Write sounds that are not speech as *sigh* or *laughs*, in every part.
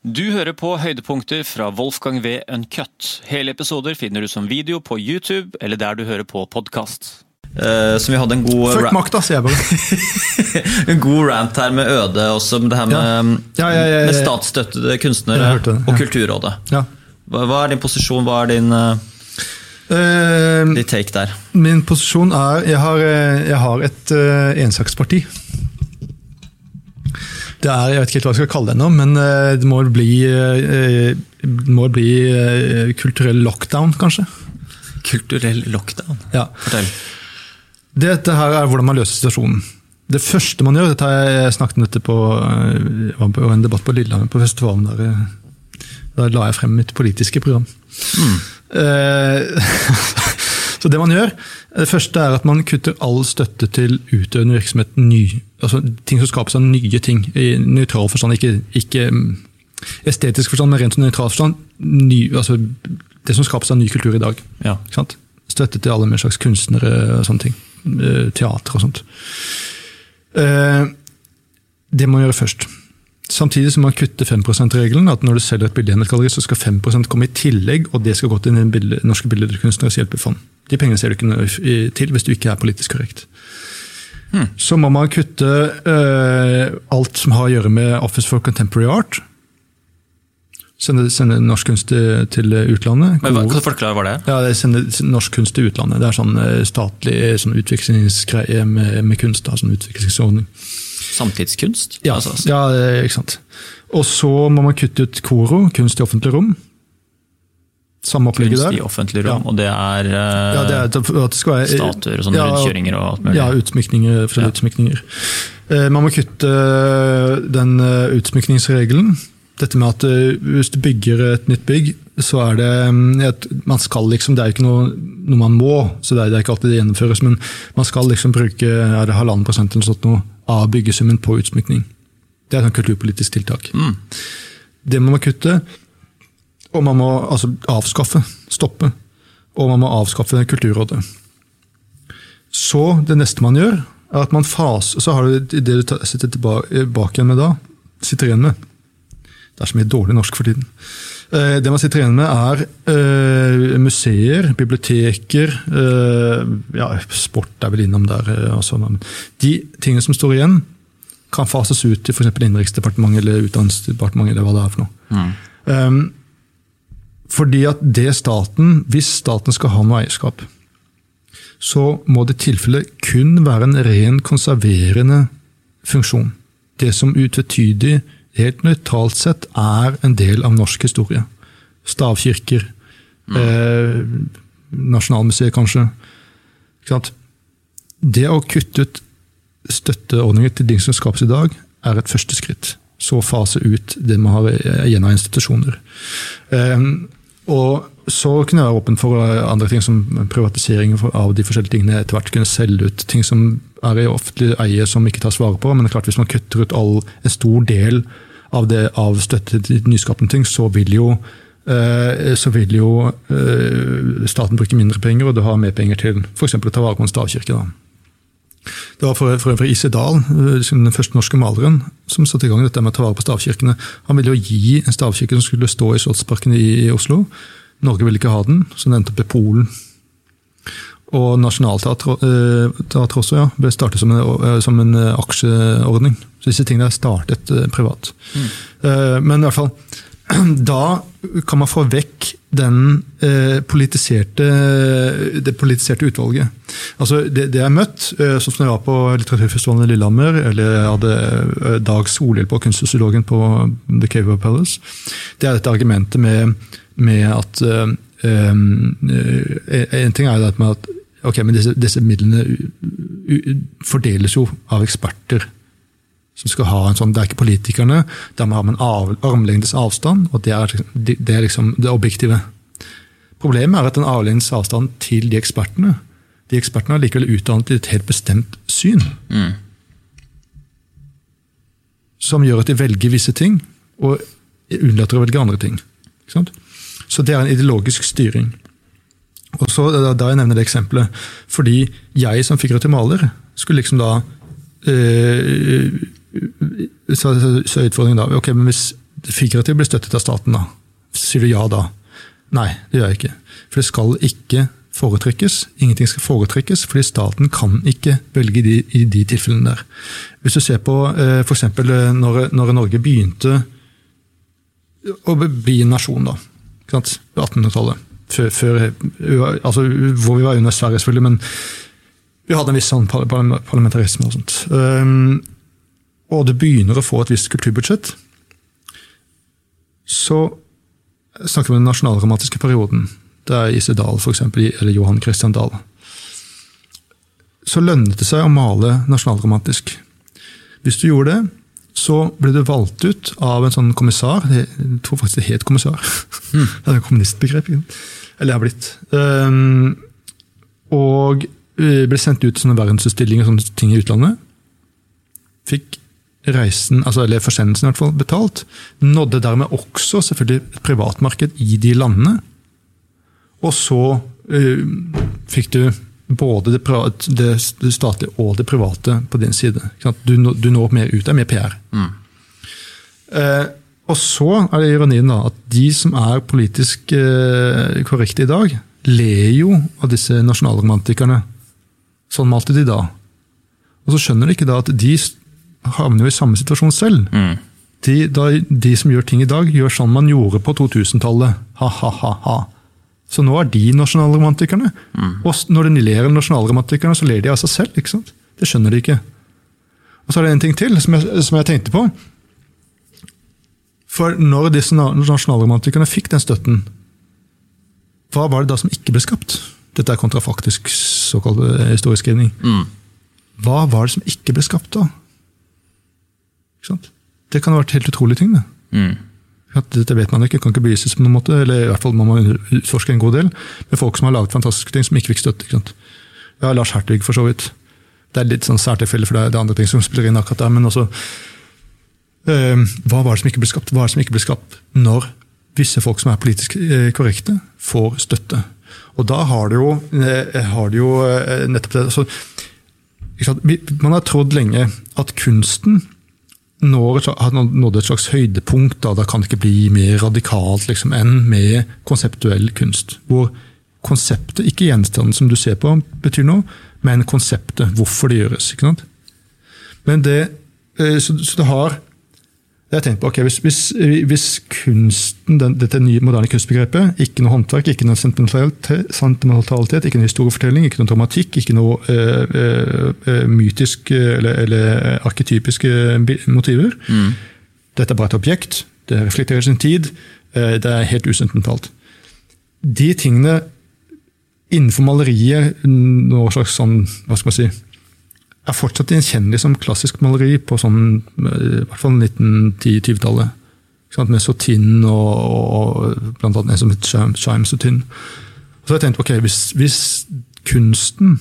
Du hører på høydepunkter fra Wolfgang V. Uncut. Hele episoder finner du som video på YouTube eller der du hører på podkast. Uh, som vi hadde en god Fuck makta, sier jeg bare. *laughs* en god rant her med Øde også, med det her med, ja. Ja, ja, med statsstøttede kunstnere og Kulturrådet. Hva, hva, er din posisjon, hva er din uh, uh, take der? Min posisjon er Jeg har, jeg har et uh, ensaksparti. Det er, Jeg vet ikke helt hva jeg skal kalle det ennå, men det må bli, det må bli kulturell lockdown, kanskje. Kulturell lockdown? Ja. Fortell. Dette her er hvordan man løser situasjonen. Det første man gjør, dette har jeg snakket om dette på, var på en debatt på Lillehammer, på festivalen. Der, eh, der la jeg frem mitt politiske program. Mm. *laughs* så det man gjør, det første er at man kutter all støtte til utøvende virksomhet. Ny, altså ting som skapes av nye ting. I nøytral forstand, ikke, ikke mm, estetisk forstand, men rent nøytral forstand. Ny, altså det som skapes av ny kultur i dag. Ja. Støtte til alle med slags kunstnere og sånne ting. Eh, teater og sånt. Eh, det må man gjøre først. Samtidig som man kutter 5 %-regelen. at Når du selger et bilde i et galleri, så skal 5% komme i tillegg, og det skal gå til den Norske Billedkunstneres hjelpefond. De pengene ser du ikke til hvis du ikke er politisk korrekt. Hmm. Så må man kutte uh, alt som har å gjøre med Office for Contemporary Art. Sende, sende norsk kunst til, til utlandet. Men hva, forklare var det? Ja, det Sende norsk kunst til utlandet. Det er sånn eh, statlig sånn utviklingsgreie med, med kunst. Da, sånn utviklingsordning. Samtidskunst? Ja, altså. ja, ikke sant. Og så må man kutte ut KORO, kunst i offentlig rom. Samme opplegget der. Kunst i offentlig rom, ja. og det er, uh, ja, det er det være, statuer og sånne ja, rundkjøringer og alt mulig? Ja, utsmykninger. ja. utsmykninger. Uh, man må kutte den uh, utsmykningsregelen dette med at hvis du bygger et nytt bygg, så er det mm, et, Man skal liksom, Det er ikke noe, noe man må, så det er, det er, ikke alltid det gjennomføres, men man skal liksom bruke er det halvannen prosent eller sånt noe, av byggesummen på utsmykning. Det er et kulturpolitisk tiltak. Mm. Det må man kutte. Og man må altså avskaffe, stoppe. Og man må avskaffe Kulturrådet. Så det neste man gjør, er at man faser Så har du det du sitter tilbake igjen med da, sitter igjen med det er så mye dårlig norsk for tiden. Eh, det man sitter igjen med, er uh, museer, biblioteker uh, ja, Sport er vel innom der. Altså, de tingene som står igjen, kan fases ut til f.eks. Innenriksdepartementet eller Utdanningsdepartementet. eller hva det er for noe. Mm. Um, fordi at det staten, Hvis staten skal ha noe eierskap, så må det i tilfelle kun være en ren konserverende funksjon. Det som utvetydig helt nøytralt sett er en del av norsk historie. Stavkirker, mm. eh, Nasjonalmuseet kanskje. Det å kutte ut støtteordninger til ting som skapes i dag, er et første skritt. Så fase ut det man har igjen av institusjoner. Eh, og så kunne jeg være åpen for andre ting, som privatisering av de forskjellige tingene. Etter hvert kunne selge ut ting som er i offentlig eie som ikke tas vare på. Men det er klart hvis man kutter ut all, en stor del av, det, av støtte til nyskapende ting, så vil jo, eh, så vil jo eh, staten bruke mindre penger, og du har mer penger til f.eks. å ta vare på en stavkirke. da. Det var for, for øvrig I.C. Dahl, eh, den første norske maleren, som satte i gang dette med å ta vare på stavkirkene. Han ville jo gi en stavkirke som skulle stå i Slottsparken i, i Oslo. Norge ville ikke ha den, så den endte opp i Polen. Og Nationaltheatret eh, også ja, ble startet som en, eh, som en, eh, aksjeordning. Så disse tingene er startet privat. Mm. Men i hvert fall, *clears throat* da kan man få vekk den politiserte, det politiserte utvalget. Altså det, det jeg møtt, eh, som jeg var på litteraturfestivalen i Lillehammer, eller jeg hadde Dag Solhjell på Kunstsosiologen på The Cave of Palace, det er dette argumentet med, med at eh, En ting er det med at Ok, men disse, disse midlene fordeles jo av eksperter. Som skal ha en sånn, Det er ikke politikerne. Da må man ha en armlengdes avstand, og det er, liksom, det er liksom det objektive. Problemet er at den avlengdes avstand til de ekspertene De ekspertene er likevel utdannet i et helt bestemt syn. Mm. Som gjør at de velger visse ting, og unnlater å velge andre ting. Så det er en ideologisk styring. Og så, da jeg nevner det eksempelet, fordi jeg som figurativ maler skulle liksom da øh, så, så utfordringen da, ok, men Hvis figurativ blir støttet av staten, da. Sier du ja da? Nei, det gjør jeg ikke. For det skal ikke foretrekkes. Ingenting skal foretrekkes, fordi staten kan ikke velge de, i de tilfellene der. Hvis du ser på eh, f.eks. Når, når Norge begynte å bli en nasjon, da. På 1800-tallet. Før, før, altså, hvor vi var under Sverige, selvfølgelig, men vi hadde en viss sånn parlamentarisme og sånt. Og det begynner å få et visst kulturbudsjett. Så snakker vi om den nasjonalromantiske perioden. Det er Isse Dahl, f.eks., eller Johan Christian Dahl. Så lønnet det seg å male nasjonalromantisk. Hvis du gjorde det, så ble du valgt ut av en sånn kommissar. Jeg tror faktisk det het kommissar. Mm. *laughs* det er et kommunistbegrep. Eller er blitt. Um, og ble sendt ut sånne verdensutstillinger og sånne ting i utlandet. Fikk reisen, altså, eller forsendelsen i hvert fall, betalt. Nådde dermed også selvfølgelig et privatmarked i de landene. Og så uh, fikk du både det, det, det, statlige og det private på din side. Du, du når mer ut. Det er mer PR. Mm. Uh, og så er det ironien da, at de som er politisk uh, korrekte i dag, ler jo av disse nasjonalromantikerne. Sånn malte de da. Og så skjønner de ikke da at de havner jo i samme situasjon selv. Mm. De, da, de, som gjør ting i dag, gjør sånn man gjorde på 2000-tallet. Ha-ha-ha. Så nå er de nasjonalromantikerne. Mm. Og når de ler av nasjonalromantikerne, så ler de av seg selv. ikke sant? Det skjønner de ikke. Og så er det en ting til som jeg, som jeg tenkte på. For når disse nasjonalromantikerne fikk den støtten, hva var det da som ikke ble skapt? Dette er kontrafaktisk såkalt historieskrivning. Mm. Hva var det som ikke ble skapt da? Det kan ha vært helt utrolige ting. det. Mm. Dette vet man ikke, kan ikke bevises på noen måte, eller i hvert fall må man utforske en god del. Med folk som har laget fantastiske ting som ikke fikk støtte. ikke sant? Ja, Lars Hertwig, for så vidt. Det er litt sånn særtilfelle, for det er andre ting som spiller inn akkurat der. Men også øh, Hva var det som ikke ble skapt? Hva er det som ikke ble skapt når visse folk som er politisk eh, korrekte, får støtte? Og da har det jo, eh, har det jo eh, nettopp det altså, Man har trodd lenge at kunsten når, har nådd et slags høydepunkt. Da, da kan det ikke bli mer radikalt liksom, enn med konseptuell kunst. Hvor konseptet, ikke gjenstanden som du ser på, betyr noe, men konseptet. Hvorfor det gjøres. ikke sant? Men det, eh, så, så det har jeg tenkte på, ok, Hvis, hvis, hvis kunsten, den, dette nye moderne kunstbegrepet, ikke noe håndverk, ikke noe sentimentalitet, ikke noe historiefortelling, ikke noe dramatikk, ikke noe øh, øh, mytisk eller, eller arketypiske motiver mm. Dette er bare et objekt, det reflekterer sin tid, det er helt usentimentalt. De tingene innenfor maleriet, noe slags sånn, hva skal man si er fortsatt gjenkjennelig som klassisk maleri på sånn, i hvert fall 1910-20-tallet. Med Sotin og, og blant annet en som het Chime. Så jeg tenkte ok, hvis, hvis, kunsten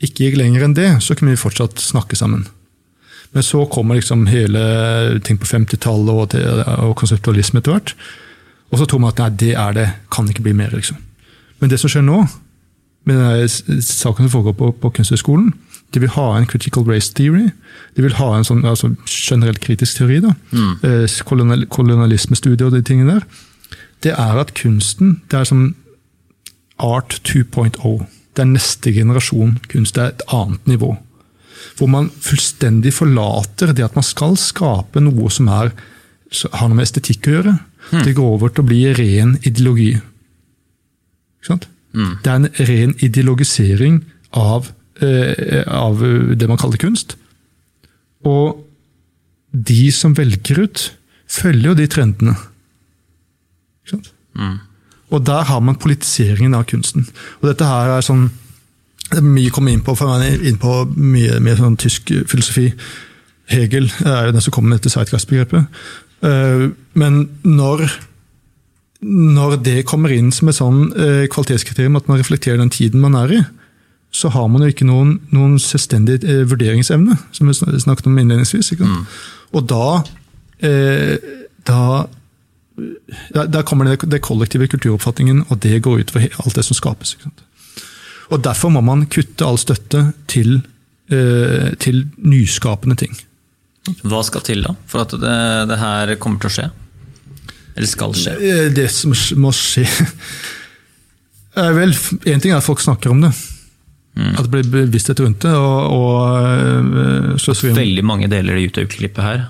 ikke gikk lenger enn det, så kunne vi fortsatt snakke sammen. Men så kommer liksom hele ting på 50-tallet og, og, konseptualisme etter hvert. Og så tror man at nei, det er det, kan ikke bli mer. liksom. Men det som skjer nå, med denne saken som foregår på, på Kunsthøgskolen, de vil ha en critical race theory. De vil ha en sånn altså, generelt kritisk teori. da, mm. Eh, kolonial, Kolonialismestudie og de tingene der. Det er at kunsten det er som art 2.0. Det er neste generasjon kunst. Det er et annet nivå. Hvor man fullstendig forlater det at man skal skape noe som er, har noe med estetikk å gjøre. Mm. Det går over til å bli ren ideologi. Mm. Det er en ren ideologisering av av det man kaller kunst. Og de som velger ut, følger jo de trendene. ikke Mm. Og der har man politiseringen av kunsten. Og dette her er sånn det er mye å komme inn på, for man er inn på mye mer sånn tysk filosofi. Hegel er jo den som kommer med dette Zeitgeist-begrepet. Eh, men når, når det kommer inn som et sånn eh, kvalitetskriterium at man reflekterer den tiden man er i, så har man jo ikke noen, noen selvstendig eh, vurderingsevne, som vi snakket om innledningsvis. Mm. Og da, eh, da der kommer det, det kollektive kulturoppfatningen, og det går utover alt det som skapes. Og Derfor må man kutte all støtte til, eh, til nyskapende ting. Hva skal til da, for at det, det, her kommer til å skje? Eller skal skje? Eh, Det som må skje *laughs* er vel, En ting er at folk snakker om det. At det blir bevissthet rundt det. og, og øh, At Veldig mange deler det YouTube-klippet her.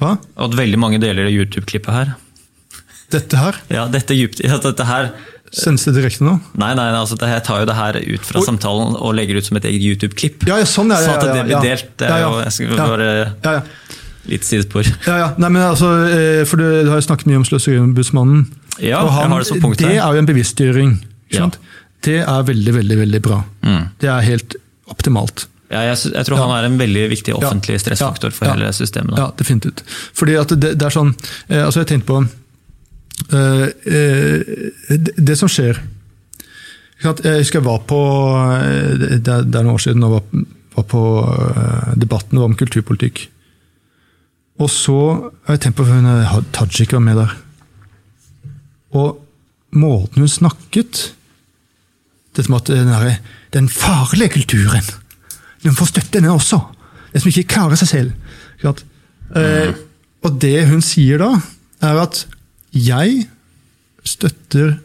Hva? At veldig mange deler det YouTube-klippet her. Dette her? Ja, dette, ja, dette her Sendes det direkte nå? Nei, nei, altså, det, jeg tar jo det her ut fra Oi. samtalen og legger ut som et eget YouTube-klipp. Ja, ja, sånn, ja. ja, Sånn at det blir delt. Det er jo, jeg skal Ja. bare Ja, ja. litt sidespor. Ja, ja. Nei, men altså, eh, for du, du har jo snakket mye om Sløseriombudsmannen. Ja, og jeg har det som punkt det er jo en bevisstgjøring. Ja. Det er veldig, veldig veldig bra. Mm. Det er helt optimalt. Ja, jeg, jeg tror han er en veldig viktig offentlig stressfaktor for Ja. hele systemet. Da. Ja, definitivt. Fordi at det, det er sånn eh, Altså, jeg tenkte på eh, eh, det, det som skjer? Jeg husker jeg var på eh, Det, det er er noen år siden jeg var, var på eh, debatten om kulturpolitikk. Og så har jeg tenkt på hun eh, Tajik var med der. Og måten hun snakket Dette som at den, der, den farlige kulturen Den får støtte, den også. Den som ikke klarer seg selv. Ikke? Eh, og det hun sier da, er at jeg støtter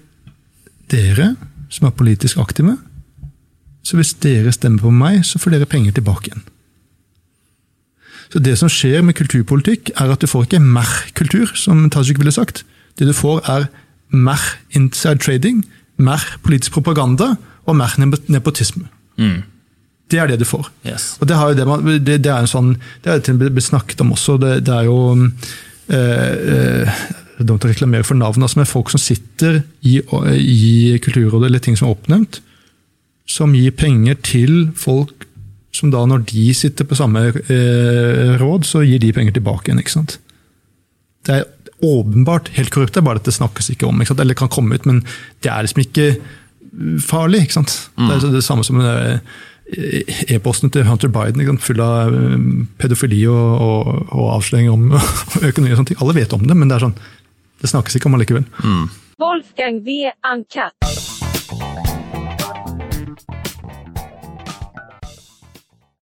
dere som er politisk aktive. Så hvis dere stemmer på meg, så får dere penger tilbake igjen. Så Det som skjer med kulturpolitikk, er at du får ikke mer-kultur, som Tajik ville sagt. Det du får, er mer inside trading, mer politisk propaganda og mer nepotisme. Mm. Det er det du får. Yes. Og det, har jo det, man, det, det er en sånn, det er det blitt snakket om også. Det, det er jo eh, eh, Dumt å reklamere for navn, altså, men folk som sitter i, i Kulturrådet eller ting som er oppnevnt, som gir penger til folk som da, når de sitter på samme eh, råd, så gir de penger tilbake igjen. ikke sant? Det er åpenbart helt korrupt, det er bare at det snakkes ikke om. ikke sant? Eller kan komme ut, men det er liksom ikke farlig. ikke sant? Det er det samme som eh, e-posten til Hunter Biden, ikke sant? full av eh, pedofili og, og, og avsløringer om *laughs* økonomi. og sånne ting. Alle vet om det, men det er sånn, det snakkes ikke om allikevel. Wolfgang V. Uncut.